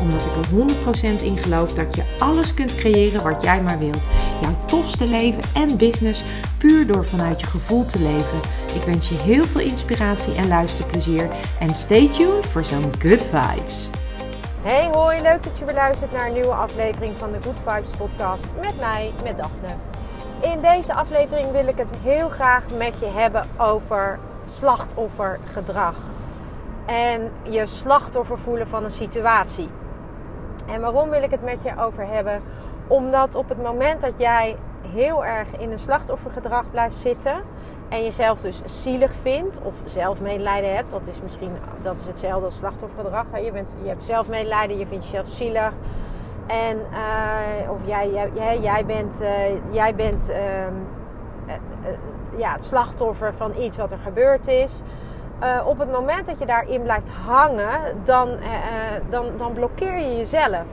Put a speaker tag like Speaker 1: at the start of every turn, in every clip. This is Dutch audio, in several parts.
Speaker 1: Omdat ik er 100% in geloof dat je alles kunt creëren wat jij maar wilt. Jouw tofste leven en business puur door vanuit je gevoel te leven. Ik wens je heel veel inspiratie en luisterplezier. En stay tuned voor zo'n good vibes.
Speaker 2: Hey hoi, leuk dat je weer luistert naar een nieuwe aflevering van de Good Vibes podcast met mij, met Daphne. In deze aflevering wil ik het heel graag met je hebben over slachtoffergedrag. En je slachtoffer voelen van een situatie. En waarom wil ik het met je over hebben? Omdat op het moment dat jij heel erg in een slachtoffergedrag blijft zitten en jezelf dus zielig vindt of zelfmedelijden hebt, dat is misschien dat is hetzelfde als slachtoffergedrag. Je, bent, je hebt zelfmedelijden, je vindt jezelf zielig. En, uh, of jij, jij, jij bent, jij bent uh, ja, het slachtoffer van iets wat er gebeurd is. Op het moment dat je daarin blijft hangen, dan, dan, dan blokkeer je jezelf.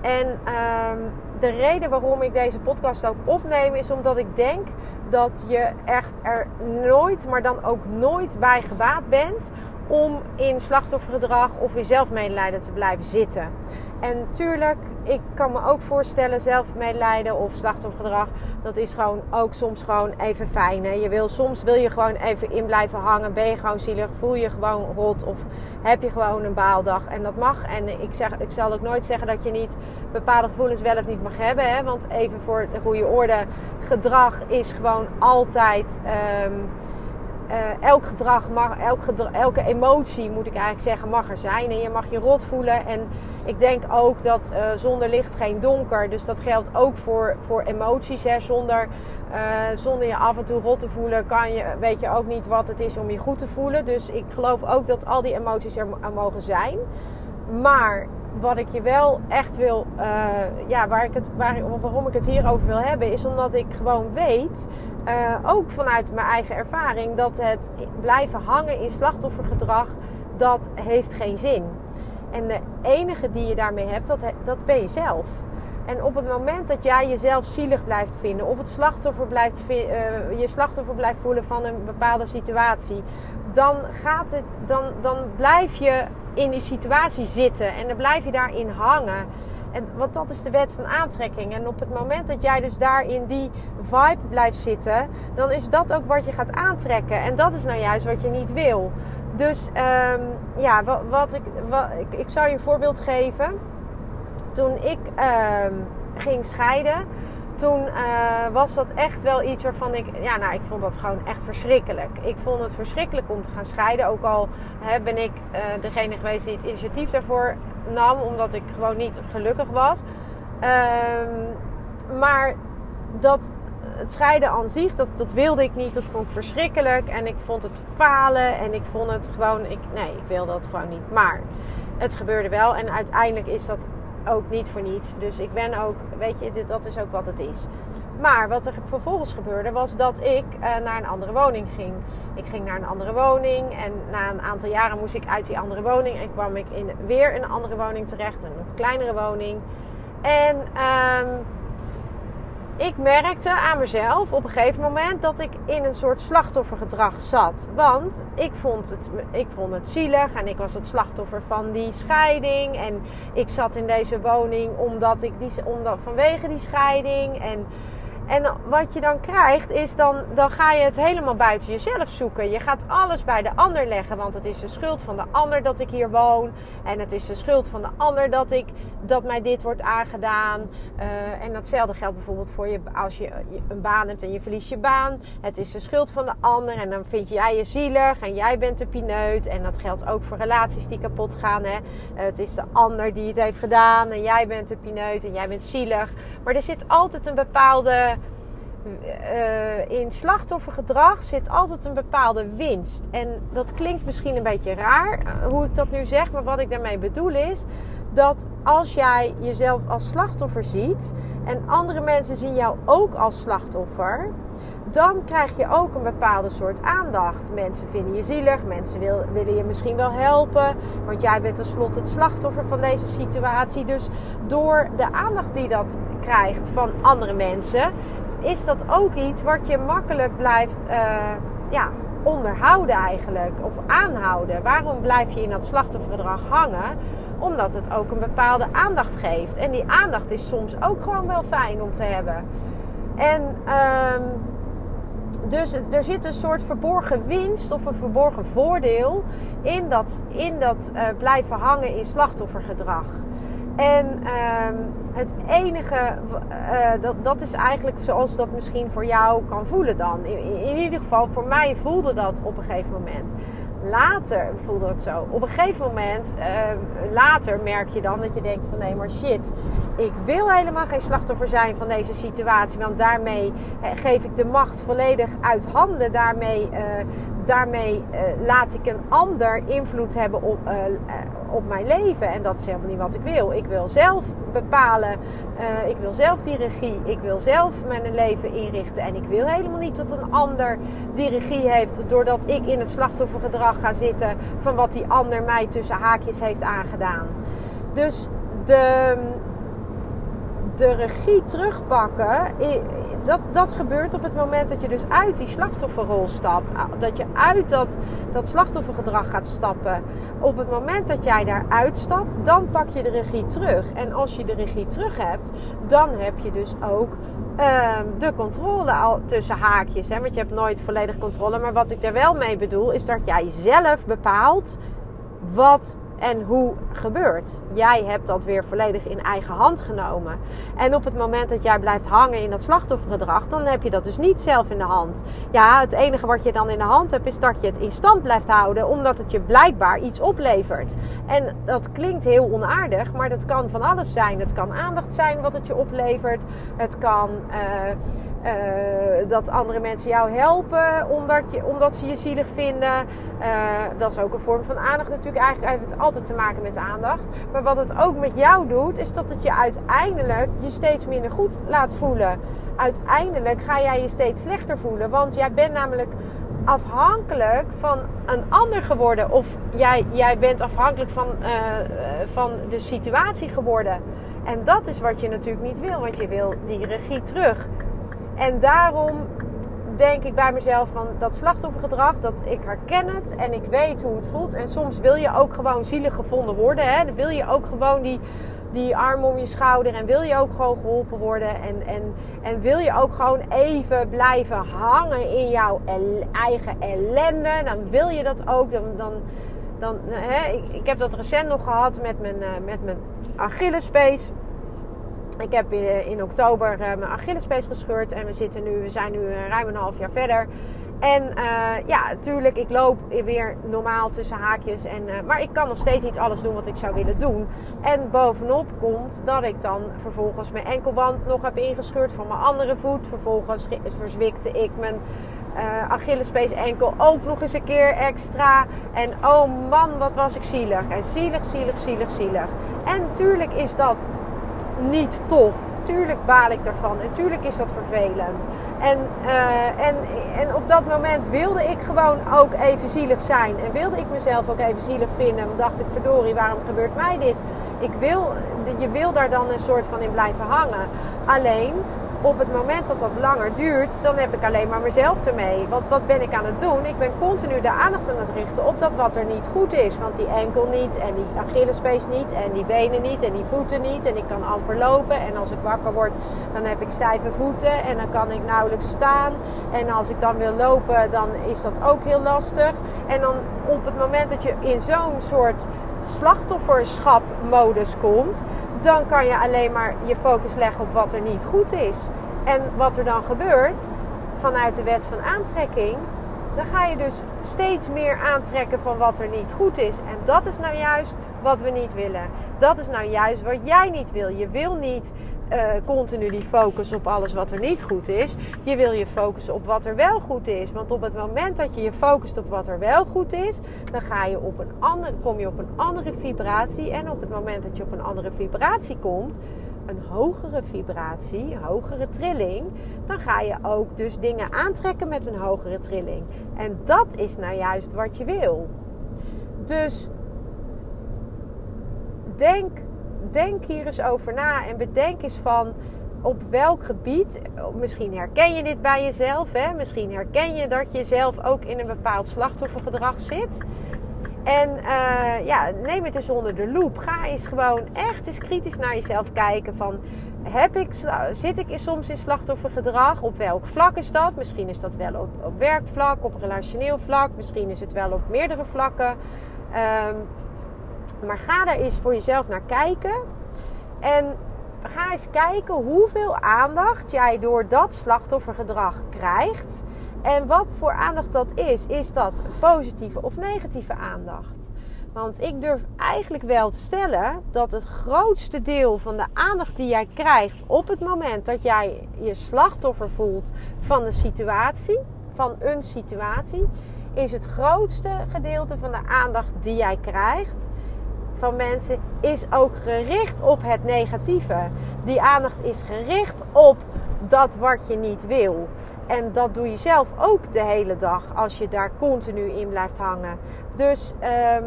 Speaker 2: En ehm, de reden waarom ik deze podcast ook opneem is omdat ik denk dat je echt er nooit, maar dan ook nooit bij gebaat bent om in slachtoffergedrag of in zelfmedelijden te blijven zitten. En tuurlijk, ik kan me ook voorstellen, zelfmedelijden of slachtoffergedrag, dat is gewoon ook soms gewoon even fijn. Hè? Je wil, soms wil je gewoon even in blijven hangen, ben je gewoon zielig, voel je gewoon rot of heb je gewoon een baaldag. En dat mag. En ik, zeg, ik zal ook nooit zeggen dat je niet bepaalde gevoelens wel of niet mag hebben. Hè? Want even voor de goede orde, gedrag is gewoon altijd... Um, uh, elk gedrag, mag, elk elke emotie moet ik eigenlijk zeggen, mag er zijn. En je mag je rot voelen. En ik denk ook dat uh, zonder licht geen donker. Dus dat geldt ook voor, voor emoties. Hè. Zonder, uh, zonder je af en toe rot te voelen, kan je, weet je ook niet wat het is om je goed te voelen. Dus ik geloof ook dat al die emoties er mogen zijn. Maar wat ik je wel echt wil, ja, waar ik het, waar, waarom ik het hierover wil hebben, is omdat ik gewoon weet, uh, ook vanuit mijn eigen ervaring, dat het blijven hangen in slachtoffergedrag, dat heeft geen zin. En de enige die je daarmee hebt, dat, dat ben je zelf. En op het moment dat jij jezelf zielig blijft vinden, of het slachtoffer blijft, uh, je slachtoffer blijft voelen van een bepaalde situatie, dan, gaat het, dan, dan blijf je in die situatie zitten en dan blijf je daarin hangen. En, want dat is de wet van aantrekking. En op het moment dat jij dus daar in die vibe blijft zitten, dan is dat ook wat je gaat aantrekken. En dat is nou juist wat je niet wil. Dus um, ja, wat, wat, ik, ik, zou je een voorbeeld geven. Toen ik um, ging scheiden, toen uh, was dat echt wel iets waarvan ik, ja, nou, ik vond dat gewoon echt verschrikkelijk. Ik vond het verschrikkelijk om te gaan scheiden. Ook al hè, ben ik uh, degene geweest die het initiatief daarvoor nam, omdat ik gewoon niet gelukkig was. Um, maar dat, het scheiden aan zich, dat, dat wilde ik niet. Dat vond ik verschrikkelijk. En ik vond het falen. En ik vond het gewoon. Ik, nee, ik wilde dat gewoon niet. Maar het gebeurde wel. En uiteindelijk is dat ook niet voor niets. Dus ik ben ook, weet je, dit, dat is ook wat het is. Maar wat er vervolgens gebeurde was dat ik uh, naar een andere woning ging. Ik ging naar een andere woning en na een aantal jaren moest ik uit die andere woning en kwam ik in weer een andere woning terecht, een nog kleinere woning. En um, ik merkte aan mezelf op een gegeven moment dat ik in een soort slachtoffergedrag zat. Want ik vond het, ik vond het zielig en ik was het slachtoffer van die scheiding. En ik zat in deze woning omdat ik die, omdat, vanwege die scheiding. En en wat je dan krijgt is dan, dan ga je het helemaal buiten jezelf zoeken. Je gaat alles bij de ander leggen, want het is de schuld van de ander dat ik hier woon. En het is de schuld van de ander dat, ik, dat mij dit wordt aangedaan. Uh, en datzelfde geldt bijvoorbeeld voor je als je een baan hebt en je verliest je baan. Het is de schuld van de ander en dan vind jij je zielig en jij bent de pineut. En dat geldt ook voor relaties die kapot gaan. Hè. Het is de ander die het heeft gedaan en jij bent de pineut en jij bent zielig. Maar er zit altijd een bepaalde uh, in slachtoffergedrag zit altijd een bepaalde winst. En dat klinkt misschien een beetje raar, uh, hoe ik dat nu zeg, maar wat ik daarmee bedoel is dat als jij jezelf als slachtoffer ziet en andere mensen zien jou ook als slachtoffer, dan krijg je ook een bepaalde soort aandacht. Mensen vinden je zielig, mensen wil, willen je misschien wel helpen, want jij bent tenslotte het slachtoffer van deze situatie. Dus door de aandacht die dat krijgt van andere mensen, is dat ook iets wat je makkelijk blijft uh, ja, onderhouden eigenlijk, of aanhouden. Waarom blijf je in dat slachtoffergedrag hangen? Omdat het ook een bepaalde aandacht geeft. En die aandacht is soms ook gewoon wel fijn om te hebben. En um, dus er zit een soort verborgen winst of een verborgen voordeel in dat, in dat uh, blijven hangen in slachtoffergedrag. En uh, het enige, uh, dat, dat is eigenlijk zoals dat misschien voor jou kan voelen dan. In, in, ieder geval, voor mij voelde dat op een gegeven moment. Later voelde dat zo. Op een gegeven moment, uh, later merk je dan dat je denkt van nee maar shit. Ik wil helemaal geen slachtoffer zijn van deze situatie. Want daarmee geef ik de macht volledig uit handen. Daarmee, uh, daarmee uh, laat ik een ander invloed hebben op, op mijn leven. En dat is helemaal niet wat ik wil. Ik wil zelf bepalen. ik wil zelf die regie. Ik wil zelf mijn leven inrichten. En ik wil helemaal niet dat een ander die regie heeft. Doordat ik in het slachtoffergedrag gaan zitten van wat die ander mij tussen haakjes heeft aangedaan. Dus de, de regie terugpakken, dat, dat gebeurt op het moment dat je dus uit die slachtofferrol stapt. Dat je uit dat, dat slachtoffergedrag gaat stappen. Op het moment dat jij daar uitstapt, dan pak je de regie terug. En als je de regie terug hebt, dan heb je dus ook Ehm, de controle al tussen haakjes. Hè? Want je hebt nooit volledig controle. Maar wat ik daar wel mee bedoel, is dat jij zelf bepaalt wat en hoe gebeurt. Jij hebt dat weer volledig in eigen hand genomen. En op het moment dat jij blijft hangen in dat slachtoffergedrag, dan heb je dat dus niet zelf in de hand. Ja, het enige wat je dan in de hand hebt, is dat je het in stand blijft houden, omdat het je blijkbaar iets oplevert. En dat klinkt heel onaardig, maar dat kan van alles zijn. Het kan aandacht zijn wat het je oplevert. Het kan. Uh, uh, dat andere mensen jou helpen omdat, je, omdat ze je zielig vinden. Uh, dat is ook een vorm van aandacht natuurlijk. Eigenlijk heeft het altijd te maken met aandacht. Maar wat het ook met jou doet, is dat het je uiteindelijk je steeds minder goed laat voelen. Uiteindelijk ga jij je steeds slechter voelen. Want jij bent namelijk afhankelijk van een ander geworden. Of jij, jij bent afhankelijk van, uh, van de situatie geworden. En dat is wat je natuurlijk niet wil. Want je wil die regie terug. En daarom denk ik bij mezelf van dat slachtoffergedrag, dat ik herken het en ik weet hoe het voelt. En soms wil je ook gewoon zielig gevonden worden. Hè? Dan wil je ook gewoon die, die arm om je schouder en wil je ook gewoon geholpen worden. En, en, en wil je ook gewoon even blijven hangen in jouw eigen ellende. Dan wil je dat ook. Dan, dan, hè? Ik, ik heb dat recent nog gehad met mijn, uh, met mijn Achillespees. Ik heb in oktober uh, mijn Achillespees gescheurd en we, zitten nu, we zijn nu ruim een half jaar verder. En ja, natuurlijk, ik loop weer normaal tussen haakjes. En, maar ik kan nog steeds niet alles doen wat ik zou willen doen. En bovenop komt dat ik dan vervolgens mijn enkelband nog heb ingescheurd van mijn andere voet. Vervolgens verzwikte ik mijn uh, Achillespees enkel ook nog eens een keer extra. En oh man, wat was ik zielig. En zielig, zielig, zielig, zielig. En tuurlijk is dat niet tof. Tuurlijk baal ik daarvan en tuurlijk is dat vervelend. En, uh, en, en op dat moment wilde ik gewoon ook even zielig zijn. En wilde ik mezelf ook even zielig vinden. Want dacht ik, verdorie, waarom gebeurt mij dit? Ik wil, je wil daar dan een soort van in blijven hangen. Alleen op het moment dat dat langer duurt, dan heb ik alleen maar mezelf ermee. Want wat ben ik aan het doen? Ik ben continu de aandacht aan het richten op dat wat er niet goed is. Want die enkel niet en die Achillespees niet en die benen niet en die voeten niet. En ik kan amper lopen en als ik wakker word, dan heb ik stijve voeten en dan kan ik nauwelijks staan. En als ik dan wil lopen, dan is dat ook heel lastig. En dan op het moment dat je in zo'n soort slachtofferschap-modus komt, dan kan je alleen maar je focus leggen op wat er niet goed is. En wat er dan gebeurt vanuit de wet van aantrekking, dan ga je dus steeds meer aantrekken van wat er niet goed is. En dat is nou juist wat we niet willen. Dat is nou juist wat jij niet wil. Je wil niet uh, continu die focus op alles wat er niet goed is. Je wil je focussen op wat er wel goed is. Want op het moment dat je je focust op wat er wel goed is, dan ga je op een andere, kom je op een andere vibratie. En op het moment dat je op een andere vibratie komt, een hogere vibratie, een hogere trilling, dan ga je ook dus dingen aantrekken met een hogere trilling. En dat is nou juist wat je wil. Dus denk, denk hier eens over na en bedenk eens van op welk gebied, misschien herken je dit bij jezelf, hè? misschien herken je dat je zelf ook in een bepaald slachtoffergedrag zit. En uh, ja, neem het eens onder de loep. Ga eens gewoon echt eens kritisch naar jezelf kijken van... Heb ik, zit ik soms in slachtoffergedrag? Op welk vlak is dat? Misschien is dat wel op, op werkvlak, op relationeel vlak. Misschien is het wel op meerdere vlakken. Um, maar ga daar eens voor jezelf naar kijken. En ga eens kijken hoeveel aandacht jij door dat slachtoffergedrag krijgt. En wat voor aandacht dat is. Is dat positieve of negatieve aandacht? Want ik durf eigenlijk wel te stellen dat het grootste deel van de aandacht die jij krijgt op het moment dat jij je slachtoffer voelt van een situatie, van een situatie, is het grootste gedeelte van de aandacht die jij krijgt van mensen is ook gericht op het negatieve. Die aandacht is gericht op dat wat je niet wil. En dat doe je zelf ook de hele dag als je daar continu in blijft hangen. Dus um,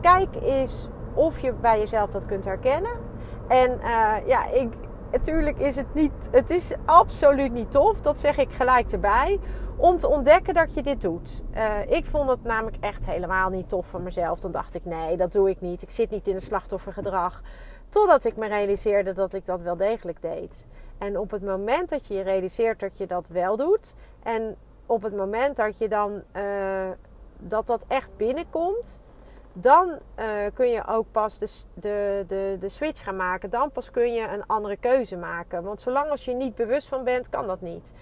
Speaker 2: kijk eens of je bij jezelf dat kunt herkennen. En uh, ja, ik, natuurlijk is het niet, het is absoluut niet tof. Dat zeg ik gelijk erbij om te ontdekken dat je dit doet. Uh, ik vond het namelijk echt helemaal niet tof van mezelf. Dan dacht ik, nee, dat doe ik niet. Ik zit niet in een slachtoffergedrag. Totdat ik me realiseerde dat ik dat wel degelijk deed. En op het moment dat je je realiseert dat je dat wel doet. En op het moment dat je dan uh, dat dat echt binnenkomt. Dan uh, kun je ook pas de, de, de, de switch gaan maken. Dan pas kun je een andere keuze maken. Want zolang als je niet bewust van bent, kan dat niet.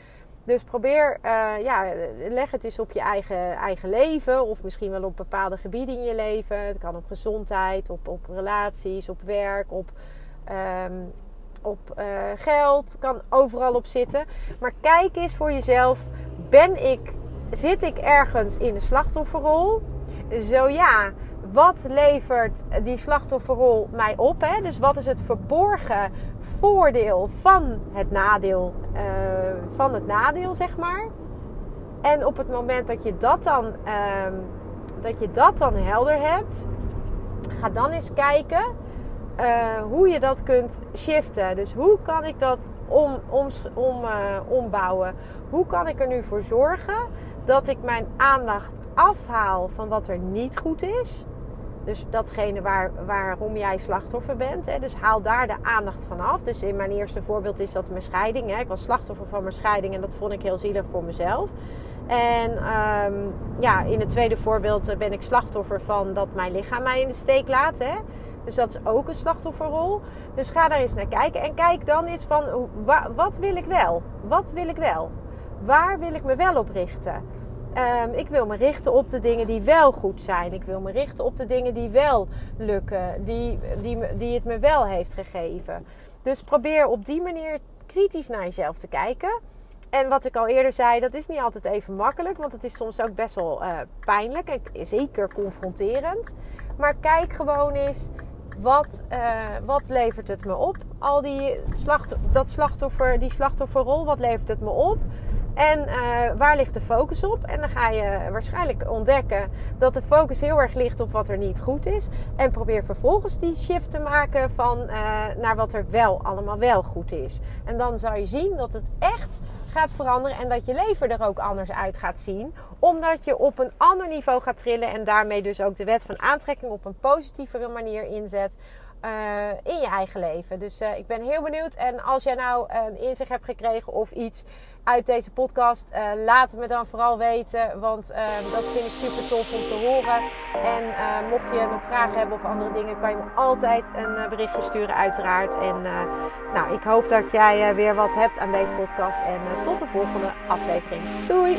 Speaker 2: Dus probeer, uh, ja, leg het eens op je eigen, eigen leven. Of misschien wel op bepaalde gebieden in je leven. Het kan op gezondheid, op, op relaties, op werk, op, um, op uh, geld. Kan overal op zitten. Maar kijk eens voor jezelf. Ben ik, zit ik ergens in de slachtofferrol? Zo ja, wat levert die slachtofferrol mij op? Hè? Dus wat is het verborgen voordeel van het nadeel, uh, van het nadeel, zeg maar. En op het moment dat je dat dan, uh, dat je dat dan helder hebt, ga dan eens kijken uh, hoe je dat kunt shiften. Dus hoe kan ik dat om, om, om, uh, ombouwen? Hoe kan ik er nu voor zorgen dat ik mijn aandacht afhaal van wat er niet goed is? Dus datgene waar, waarom jij slachtoffer bent. Hè. Dus haal daar de aandacht van af. Dus in mijn eerste voorbeeld is dat mijn scheiding. Hè. Ik was slachtoffer van mijn scheiding en dat vond ik heel zielig voor mezelf. En um, ja, in het tweede voorbeeld ben ik slachtoffer van dat mijn lichaam mij in de steek laat. Hè. Dus dat is ook een slachtofferrol. Dus ga daar eens naar kijken. En kijk dan eens van, wat wil ik wel? Wat wil ik wel? Waar wil ik me wel op richten? Um, ik wil me richten op de dingen die wel goed zijn. Ik wil me richten op de dingen die wel lukken. Die, die, die het me wel heeft gegeven. Dus probeer op die manier kritisch naar jezelf te kijken. En wat ik al eerder zei, dat is niet altijd even makkelijk. Want het is soms ook best wel uh, pijnlijk. En zeker confronterend. Maar kijk gewoon eens wat, uh, wat levert het me op? Al die slacht, dat slachtoffer, die slachtofferrol, wat levert het me op? En uh, waar ligt de focus op? En dan ga je waarschijnlijk ontdekken dat de focus heel erg ligt op wat er niet goed is. En probeer vervolgens die shift te maken van uh, naar wat er wel allemaal wel goed is. En dan zal je zien dat het echt gaat veranderen en dat je leven er ook anders uit gaat zien. Omdat je op een ander niveau gaat trillen en daarmee dus ook de wet van aantrekking op een positievere manier inzet. Uh, in je eigen leven. Dus uh, ik ben heel benieuwd. En als jij nou een inzicht hebt gekregen of iets uit deze podcast. Uh, laat het me dan vooral weten, want dat vind ik super tof om te horen. En mocht je nog vragen hebben of andere dingen, kan je me altijd een berichtje sturen, uiteraard. En nou, ik hoop dat jij weer wat hebt aan deze podcast. En tot de volgende aflevering. Doei!